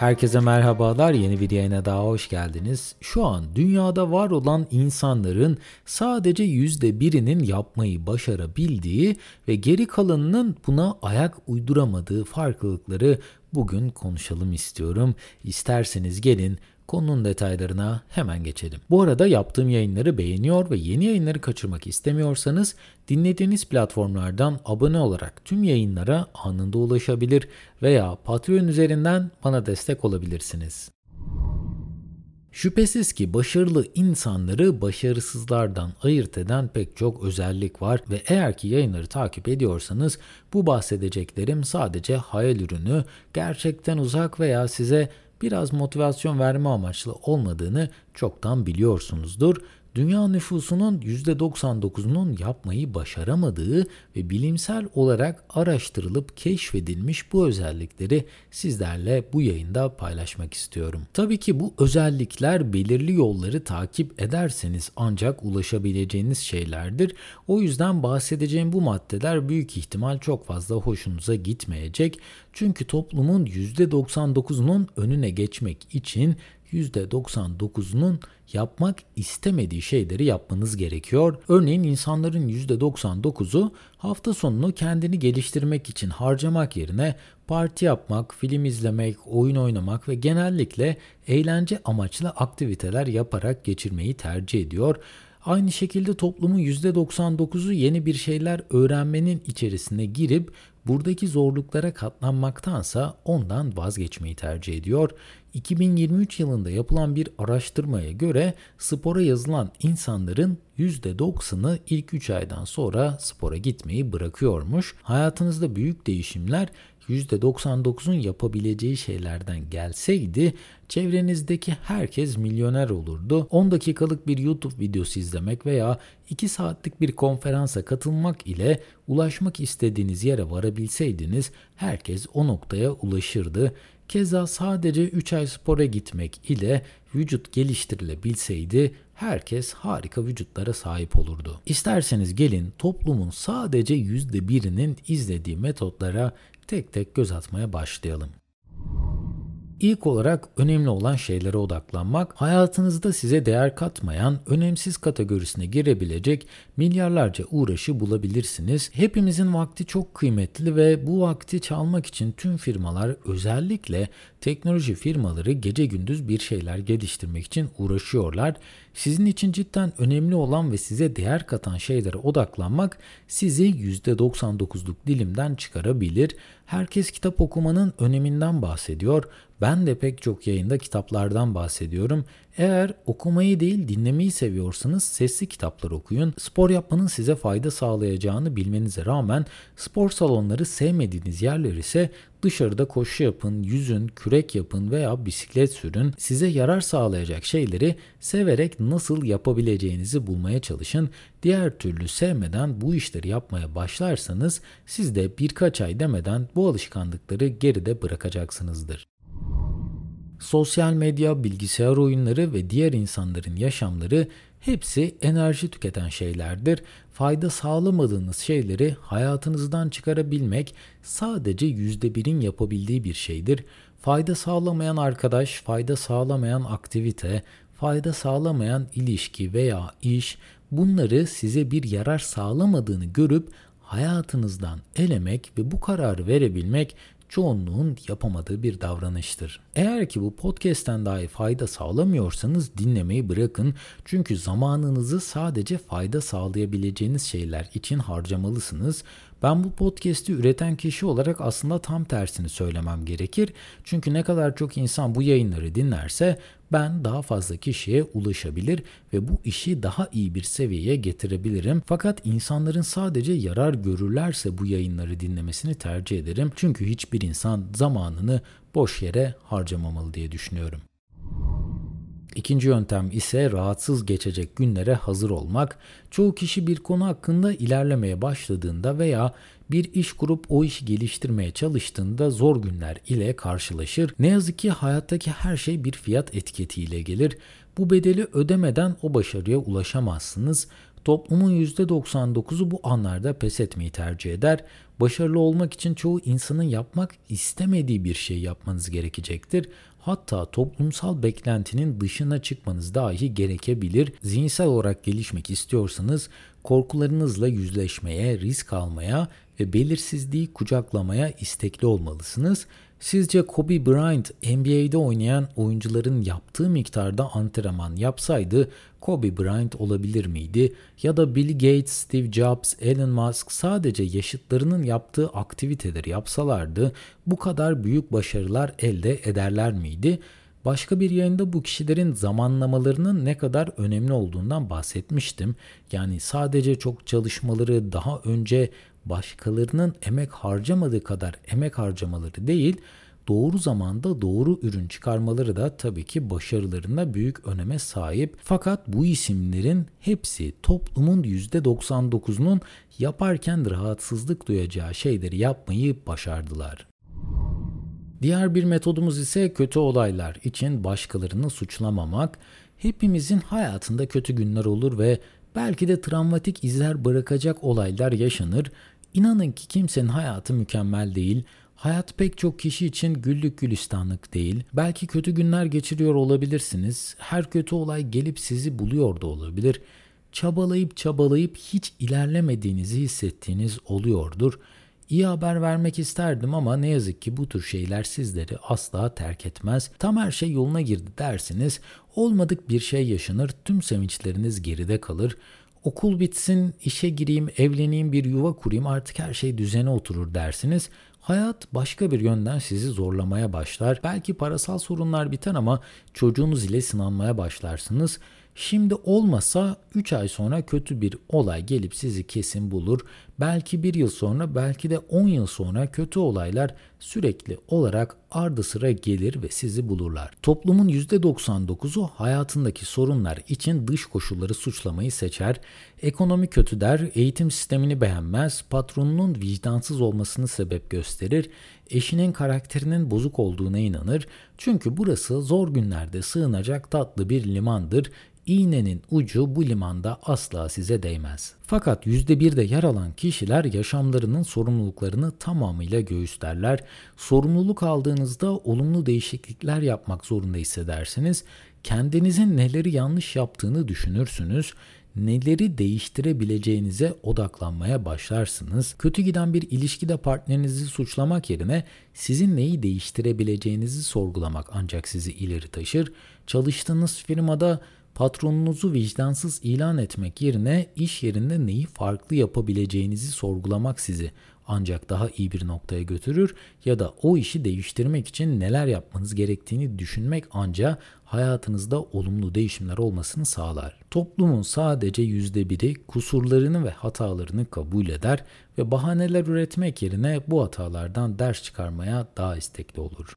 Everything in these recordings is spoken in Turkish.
Herkese merhabalar. Yeni bir yayına daha hoş geldiniz. Şu an dünyada var olan insanların sadece yüzde birinin yapmayı başarabildiği ve geri kalanının buna ayak uyduramadığı farklılıkları bugün konuşalım istiyorum. İsterseniz gelin konunun detaylarına hemen geçelim. Bu arada yaptığım yayınları beğeniyor ve yeni yayınları kaçırmak istemiyorsanız dinlediğiniz platformlardan abone olarak tüm yayınlara anında ulaşabilir veya Patreon üzerinden bana destek olabilirsiniz. Şüphesiz ki başarılı insanları başarısızlardan ayırt eden pek çok özellik var ve eğer ki yayınları takip ediyorsanız bu bahsedeceklerim sadece hayal ürünü, gerçekten uzak veya size biraz motivasyon verme amaçlı olmadığını çoktan biliyorsunuzdur. Dünya nüfusunun %99'unun yapmayı başaramadığı ve bilimsel olarak araştırılıp keşfedilmiş bu özellikleri sizlerle bu yayında paylaşmak istiyorum. Tabii ki bu özellikler belirli yolları takip ederseniz ancak ulaşabileceğiniz şeylerdir. O yüzden bahsedeceğim bu maddeler büyük ihtimal çok fazla hoşunuza gitmeyecek. Çünkü toplumun %99'unun önüne geçmek için %99'unun yapmak istemediği şeyleri yapmanız gerekiyor. Örneğin insanların %99'u hafta sonunu kendini geliştirmek için harcamak yerine parti yapmak, film izlemek, oyun oynamak ve genellikle eğlence amaçlı aktiviteler yaparak geçirmeyi tercih ediyor. Aynı şekilde toplumun %99'u yeni bir şeyler öğrenmenin içerisine girip buradaki zorluklara katlanmaktansa ondan vazgeçmeyi tercih ediyor. 2023 yılında yapılan bir araştırmaya göre spora yazılan insanların %90'ı ilk 3 aydan sonra spora gitmeyi bırakıyormuş. Hayatınızda büyük değişimler %99'un yapabileceği şeylerden gelseydi çevrenizdeki herkes milyoner olurdu. 10 dakikalık bir YouTube videosu izlemek veya 2 saatlik bir konferansa katılmak ile ulaşmak istediğiniz yere varabilseydiniz herkes o noktaya ulaşırdı. Keza sadece 3 ay spora gitmek ile vücut geliştirilebilseydi herkes harika vücutlara sahip olurdu. İsterseniz gelin toplumun sadece %1'inin izlediği metotlara tek tek göz atmaya başlayalım. İlk olarak önemli olan şeylere odaklanmak, hayatınızda size değer katmayan, önemsiz kategorisine girebilecek milyarlarca uğraşı bulabilirsiniz. Hepimizin vakti çok kıymetli ve bu vakti çalmak için tüm firmalar özellikle teknoloji firmaları gece gündüz bir şeyler geliştirmek için uğraşıyorlar. Sizin için cidden önemli olan ve size değer katan şeylere odaklanmak sizi %99'luk dilimden çıkarabilir. Herkes kitap okumanın öneminden bahsediyor. Ben de pek çok yayında kitaplardan bahsediyorum. Eğer okumayı değil dinlemeyi seviyorsanız sesli kitaplar okuyun. Spor yapmanın size fayda sağlayacağını bilmenize rağmen spor salonları sevmediğiniz yerler ise dışarıda koşu yapın, yüzün, kürek yapın veya bisiklet sürün. Size yarar sağlayacak şeyleri severek nasıl yapabileceğinizi bulmaya çalışın. Diğer türlü sevmeden bu işleri yapmaya başlarsanız siz de birkaç ay demeden bu alışkanlıkları geride bırakacaksınızdır. Sosyal medya, bilgisayar oyunları ve diğer insanların yaşamları hepsi enerji tüketen şeylerdir. Fayda sağlamadığınız şeyleri hayatınızdan çıkarabilmek sadece %1'in yapabildiği bir şeydir. Fayda sağlamayan arkadaş, fayda sağlamayan aktivite, fayda sağlamayan ilişki veya iş bunları size bir yarar sağlamadığını görüp hayatınızdan elemek ve bu kararı verebilmek çoğunluğun yapamadığı bir davranıştır. Eğer ki bu podcast'ten dahi fayda sağlamıyorsanız dinlemeyi bırakın. Çünkü zamanınızı sadece fayda sağlayabileceğiniz şeyler için harcamalısınız. Ben bu podcast'i üreten kişi olarak aslında tam tersini söylemem gerekir. Çünkü ne kadar çok insan bu yayınları dinlerse ben daha fazla kişiye ulaşabilir ve bu işi daha iyi bir seviyeye getirebilirim. Fakat insanların sadece yarar görürlerse bu yayınları dinlemesini tercih ederim. Çünkü hiçbir insan zamanını boş yere harcamamalı diye düşünüyorum. İkinci yöntem ise rahatsız geçecek günlere hazır olmak. Çoğu kişi bir konu hakkında ilerlemeye başladığında veya bir iş kurup o işi geliştirmeye çalıştığında zor günler ile karşılaşır. Ne yazık ki hayattaki her şey bir fiyat etiketiyle gelir. Bu bedeli ödemeden o başarıya ulaşamazsınız. Toplumun %99'u bu anlarda pes etmeyi tercih eder. Başarılı olmak için çoğu insanın yapmak istemediği bir şey yapmanız gerekecektir. hatta toplumsal beklentinin dışına çıkmanız dahi gerekebilir. Zihinsel olarak gelişmek istiyorsanız korkularınızla yüzleşmeye, risk almaya ve belirsizliği kucaklamaya istekli olmalısınız. Sizce Kobe Bryant NBA'de oynayan oyuncuların yaptığı miktarda antrenman yapsaydı Kobe Bryant olabilir miydi? Ya da Bill Gates, Steve Jobs, Elon Musk sadece yaşıtlarının yaptığı aktiviteleri yapsalardı bu kadar büyük başarılar elde ederler miydi? Başka bir yayında bu kişilerin zamanlamalarının ne kadar önemli olduğundan bahsetmiştim. Yani sadece çok çalışmaları daha önce başkalarının emek harcamadığı kadar emek harcamaları değil, doğru zamanda doğru ürün çıkarmaları da tabii ki başarılarında büyük öneme sahip. Fakat bu isimlerin hepsi toplumun %99'unun yaparken rahatsızlık duyacağı şeyleri yapmayı başardılar. Diğer bir metodumuz ise kötü olaylar için başkalarını suçlamamak. Hepimizin hayatında kötü günler olur ve belki de travmatik izler bırakacak olaylar yaşanır. İnanın ki kimsenin hayatı mükemmel değil. Hayat pek çok kişi için güllük gülistanlık değil. Belki kötü günler geçiriyor olabilirsiniz. Her kötü olay gelip sizi buluyor da olabilir. Çabalayıp çabalayıp hiç ilerlemediğinizi hissettiğiniz oluyordur. İyi haber vermek isterdim ama ne yazık ki bu tür şeyler sizleri asla terk etmez. Tam her şey yoluna girdi dersiniz. Olmadık bir şey yaşanır, tüm sevinçleriniz geride kalır. Okul bitsin, işe gireyim, evleneyim, bir yuva kurayım artık her şey düzene oturur dersiniz. Hayat başka bir yönden sizi zorlamaya başlar. Belki parasal sorunlar biter ama çocuğunuz ile sınanmaya başlarsınız. Şimdi olmasa 3 ay sonra kötü bir olay gelip sizi kesin bulur. Belki bir yıl sonra belki de 10 yıl sonra kötü olaylar sürekli olarak ardı sıra gelir ve sizi bulurlar. Toplumun %99'u hayatındaki sorunlar için dış koşulları suçlamayı seçer. Ekonomi kötü der, eğitim sistemini beğenmez, patronunun vicdansız olmasını sebep gösterir, eşinin karakterinin bozuk olduğuna inanır. Çünkü burası zor günlerde sığınacak tatlı bir limandır İğnenin ucu bu limanda asla size değmez. Fakat %1'de yer alan kişiler yaşamlarının sorumluluklarını tamamıyla göğüslerler. Sorumluluk aldığınızda olumlu değişiklikler yapmak zorunda hissedersiniz. Kendinizin neleri yanlış yaptığını düşünürsünüz neleri değiştirebileceğinize odaklanmaya başlarsınız. Kötü giden bir ilişkide partnerinizi suçlamak yerine sizin neyi değiştirebileceğinizi sorgulamak ancak sizi ileri taşır. Çalıştığınız firmada patronunuzu vicdansız ilan etmek yerine iş yerinde neyi farklı yapabileceğinizi sorgulamak sizi ancak daha iyi bir noktaya götürür ya da o işi değiştirmek için neler yapmanız gerektiğini düşünmek ancak hayatınızda olumlu değişimler olmasını sağlar. Toplumun sadece yüzde biri kusurlarını ve hatalarını kabul eder ve bahaneler üretmek yerine bu hatalardan ders çıkarmaya daha istekli olur.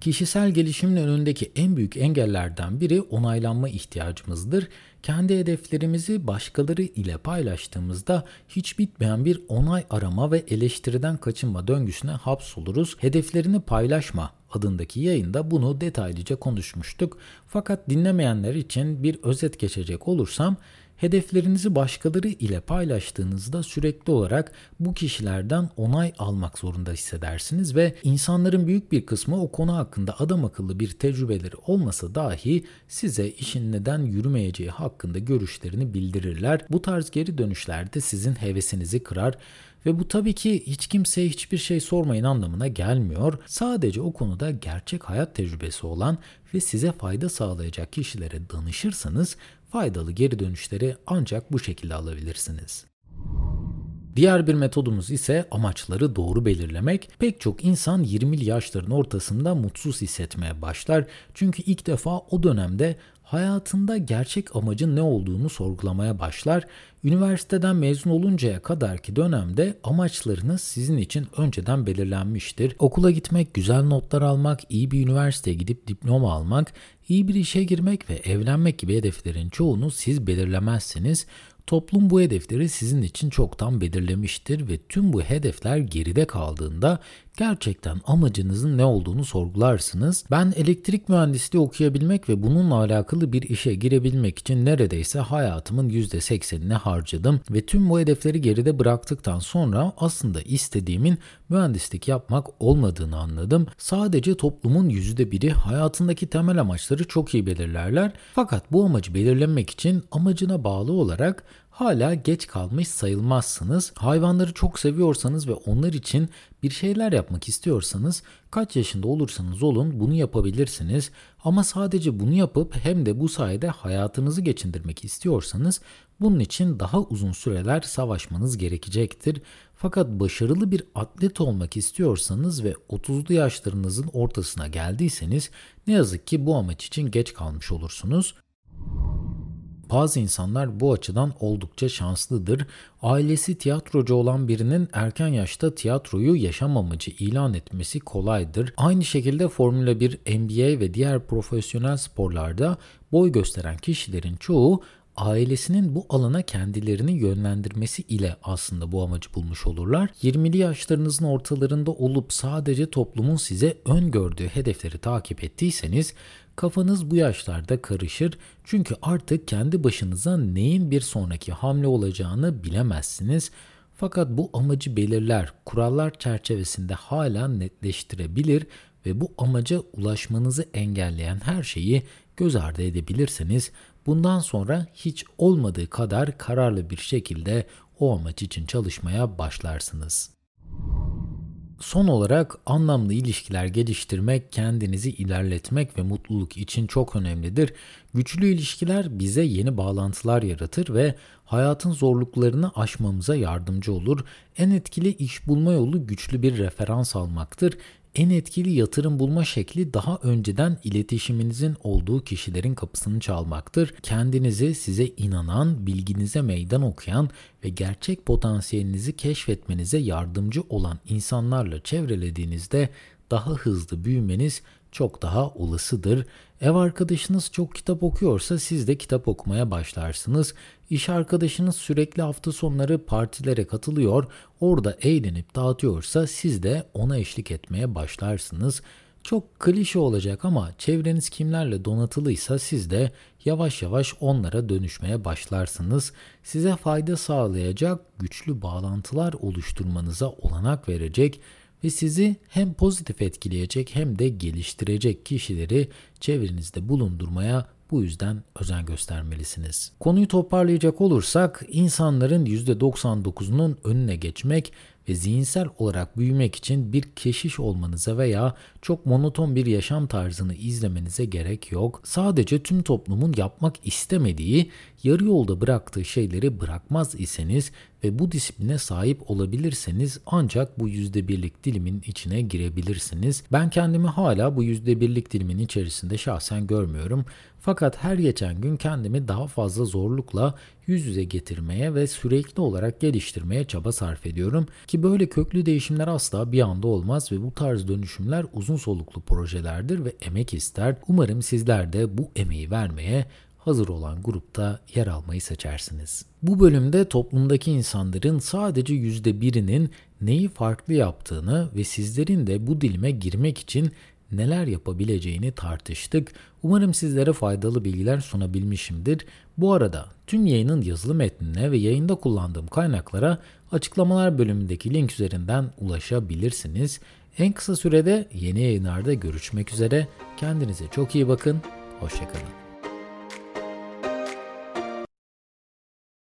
Kişisel gelişimin önündeki en büyük engellerden biri onaylanma ihtiyacımızdır. Kendi hedeflerimizi başkaları ile paylaştığımızda hiç bitmeyen bir onay arama ve eleştiriden kaçınma döngüsüne hapsoluruz. Hedeflerini paylaşma adındaki yayında bunu detaylıca konuşmuştuk. Fakat dinlemeyenler için bir özet geçecek olursam Hedeflerinizi başkaları ile paylaştığınızda sürekli olarak bu kişilerden onay almak zorunda hissedersiniz ve insanların büyük bir kısmı o konu hakkında adam akıllı bir tecrübeleri olmasa dahi size işin neden yürümeyeceği hakkında görüşlerini bildirirler. Bu tarz geri dönüşlerde sizin hevesinizi kırar ve bu tabii ki hiç kimseye hiçbir şey sormayın anlamına gelmiyor. Sadece o konuda gerçek hayat tecrübesi olan ve size fayda sağlayacak kişilere danışırsanız faydalı geri dönüşleri ancak bu şekilde alabilirsiniz. Diğer bir metodumuz ise amaçları doğru belirlemek. Pek çok insan 20'li yaşların ortasında mutsuz hissetmeye başlar. Çünkü ilk defa o dönemde hayatında gerçek amacın ne olduğunu sorgulamaya başlar. Üniversiteden mezun oluncaya kadarki dönemde amaçlarınız sizin için önceden belirlenmiştir. Okula gitmek, güzel notlar almak, iyi bir üniversiteye gidip diploma almak, iyi bir işe girmek ve evlenmek gibi hedeflerin çoğunu siz belirlemezsiniz. Toplum bu hedefleri sizin için çoktan belirlemiştir ve tüm bu hedefler geride kaldığında gerçekten amacınızın ne olduğunu sorgularsınız. Ben elektrik mühendisliği okuyabilmek ve bununla alakalı bir işe girebilmek için neredeyse hayatımın %80'ini harcadım ve tüm bu hedefleri geride bıraktıktan sonra aslında istediğimin mühendislik yapmak olmadığını anladım. Sadece toplumun %1'i hayatındaki temel amaçları çok iyi belirlerler. Fakat bu amacı belirlemek için amacına bağlı olarak hala geç kalmış sayılmazsınız. Hayvanları çok seviyorsanız ve onlar için bir şeyler yapmak istiyorsanız kaç yaşında olursanız olun bunu yapabilirsiniz. Ama sadece bunu yapıp hem de bu sayede hayatınızı geçindirmek istiyorsanız bunun için daha uzun süreler savaşmanız gerekecektir. Fakat başarılı bir atlet olmak istiyorsanız ve 30'lu yaşlarınızın ortasına geldiyseniz ne yazık ki bu amaç için geç kalmış olursunuz. Bazı insanlar bu açıdan oldukça şanslıdır. Ailesi tiyatrocu olan birinin erken yaşta tiyatroyu yaşam amacı ilan etmesi kolaydır. Aynı şekilde Formula 1, NBA ve diğer profesyonel sporlarda boy gösteren kişilerin çoğu ailesinin bu alana kendilerini yönlendirmesi ile aslında bu amacı bulmuş olurlar. 20'li yaşlarınızın ortalarında olup sadece toplumun size öngördüğü hedefleri takip ettiyseniz kafanız bu yaşlarda karışır çünkü artık kendi başınıza neyin bir sonraki hamle olacağını bilemezsiniz. Fakat bu amacı belirler, kurallar çerçevesinde hala netleştirebilir ve bu amaca ulaşmanızı engelleyen her şeyi göz ardı edebilirseniz bundan sonra hiç olmadığı kadar kararlı bir şekilde o amaç için çalışmaya başlarsınız. Son olarak anlamlı ilişkiler geliştirmek, kendinizi ilerletmek ve mutluluk için çok önemlidir. Güçlü ilişkiler bize yeni bağlantılar yaratır ve hayatın zorluklarını aşmamıza yardımcı olur. En etkili iş bulma yolu güçlü bir referans almaktır en etkili yatırım bulma şekli daha önceden iletişiminizin olduğu kişilerin kapısını çalmaktır. Kendinizi size inanan, bilginize meydan okuyan ve gerçek potansiyelinizi keşfetmenize yardımcı olan insanlarla çevrelediğinizde daha hızlı büyümeniz çok daha olasıdır. Ev arkadaşınız çok kitap okuyorsa siz de kitap okumaya başlarsınız. İş arkadaşınız sürekli hafta sonları partilere katılıyor, orada eğlenip dağıtıyorsa siz de ona eşlik etmeye başlarsınız. Çok klişe olacak ama çevreniz kimlerle donatılıysa siz de yavaş yavaş onlara dönüşmeye başlarsınız. Size fayda sağlayacak güçlü bağlantılar oluşturmanıza olanak verecek ve sizi hem pozitif etkileyecek hem de geliştirecek kişileri çevrenizde bulundurmaya bu yüzden özen göstermelisiniz. Konuyu toparlayacak olursak insanların %99'unun önüne geçmek ve zihinsel olarak büyümek için bir keşiş olmanıza veya çok monoton bir yaşam tarzını izlemenize gerek yok. Sadece tüm toplumun yapmak istemediği, yarı yolda bıraktığı şeyleri bırakmaz iseniz ve bu disipline sahip olabilirseniz ancak bu yüzde birlik dilimin içine girebilirsiniz. Ben kendimi hala bu yüzde birlik dilimin içerisinde şahsen görmüyorum. Fakat her geçen gün kendimi daha fazla zorlukla yüz yüze getirmeye ve sürekli olarak geliştirmeye çaba sarf ediyorum ki böyle köklü değişimler asla bir anda olmaz ve bu tarz dönüşümler uzun soluklu projelerdir ve emek ister. Umarım sizler de bu emeği vermeye hazır olan grupta yer almayı seçersiniz. Bu bölümde toplumdaki insanların sadece yüzde birinin neyi farklı yaptığını ve sizlerin de bu dilime girmek için neler yapabileceğini tartıştık. Umarım sizlere faydalı bilgiler sunabilmişimdir. Bu arada tüm yayının yazılı metnine ve yayında kullandığım kaynaklara açıklamalar bölümündeki link üzerinden ulaşabilirsiniz. En kısa sürede yeni yayınlarda görüşmek üzere. Kendinize çok iyi bakın. Hoşçakalın.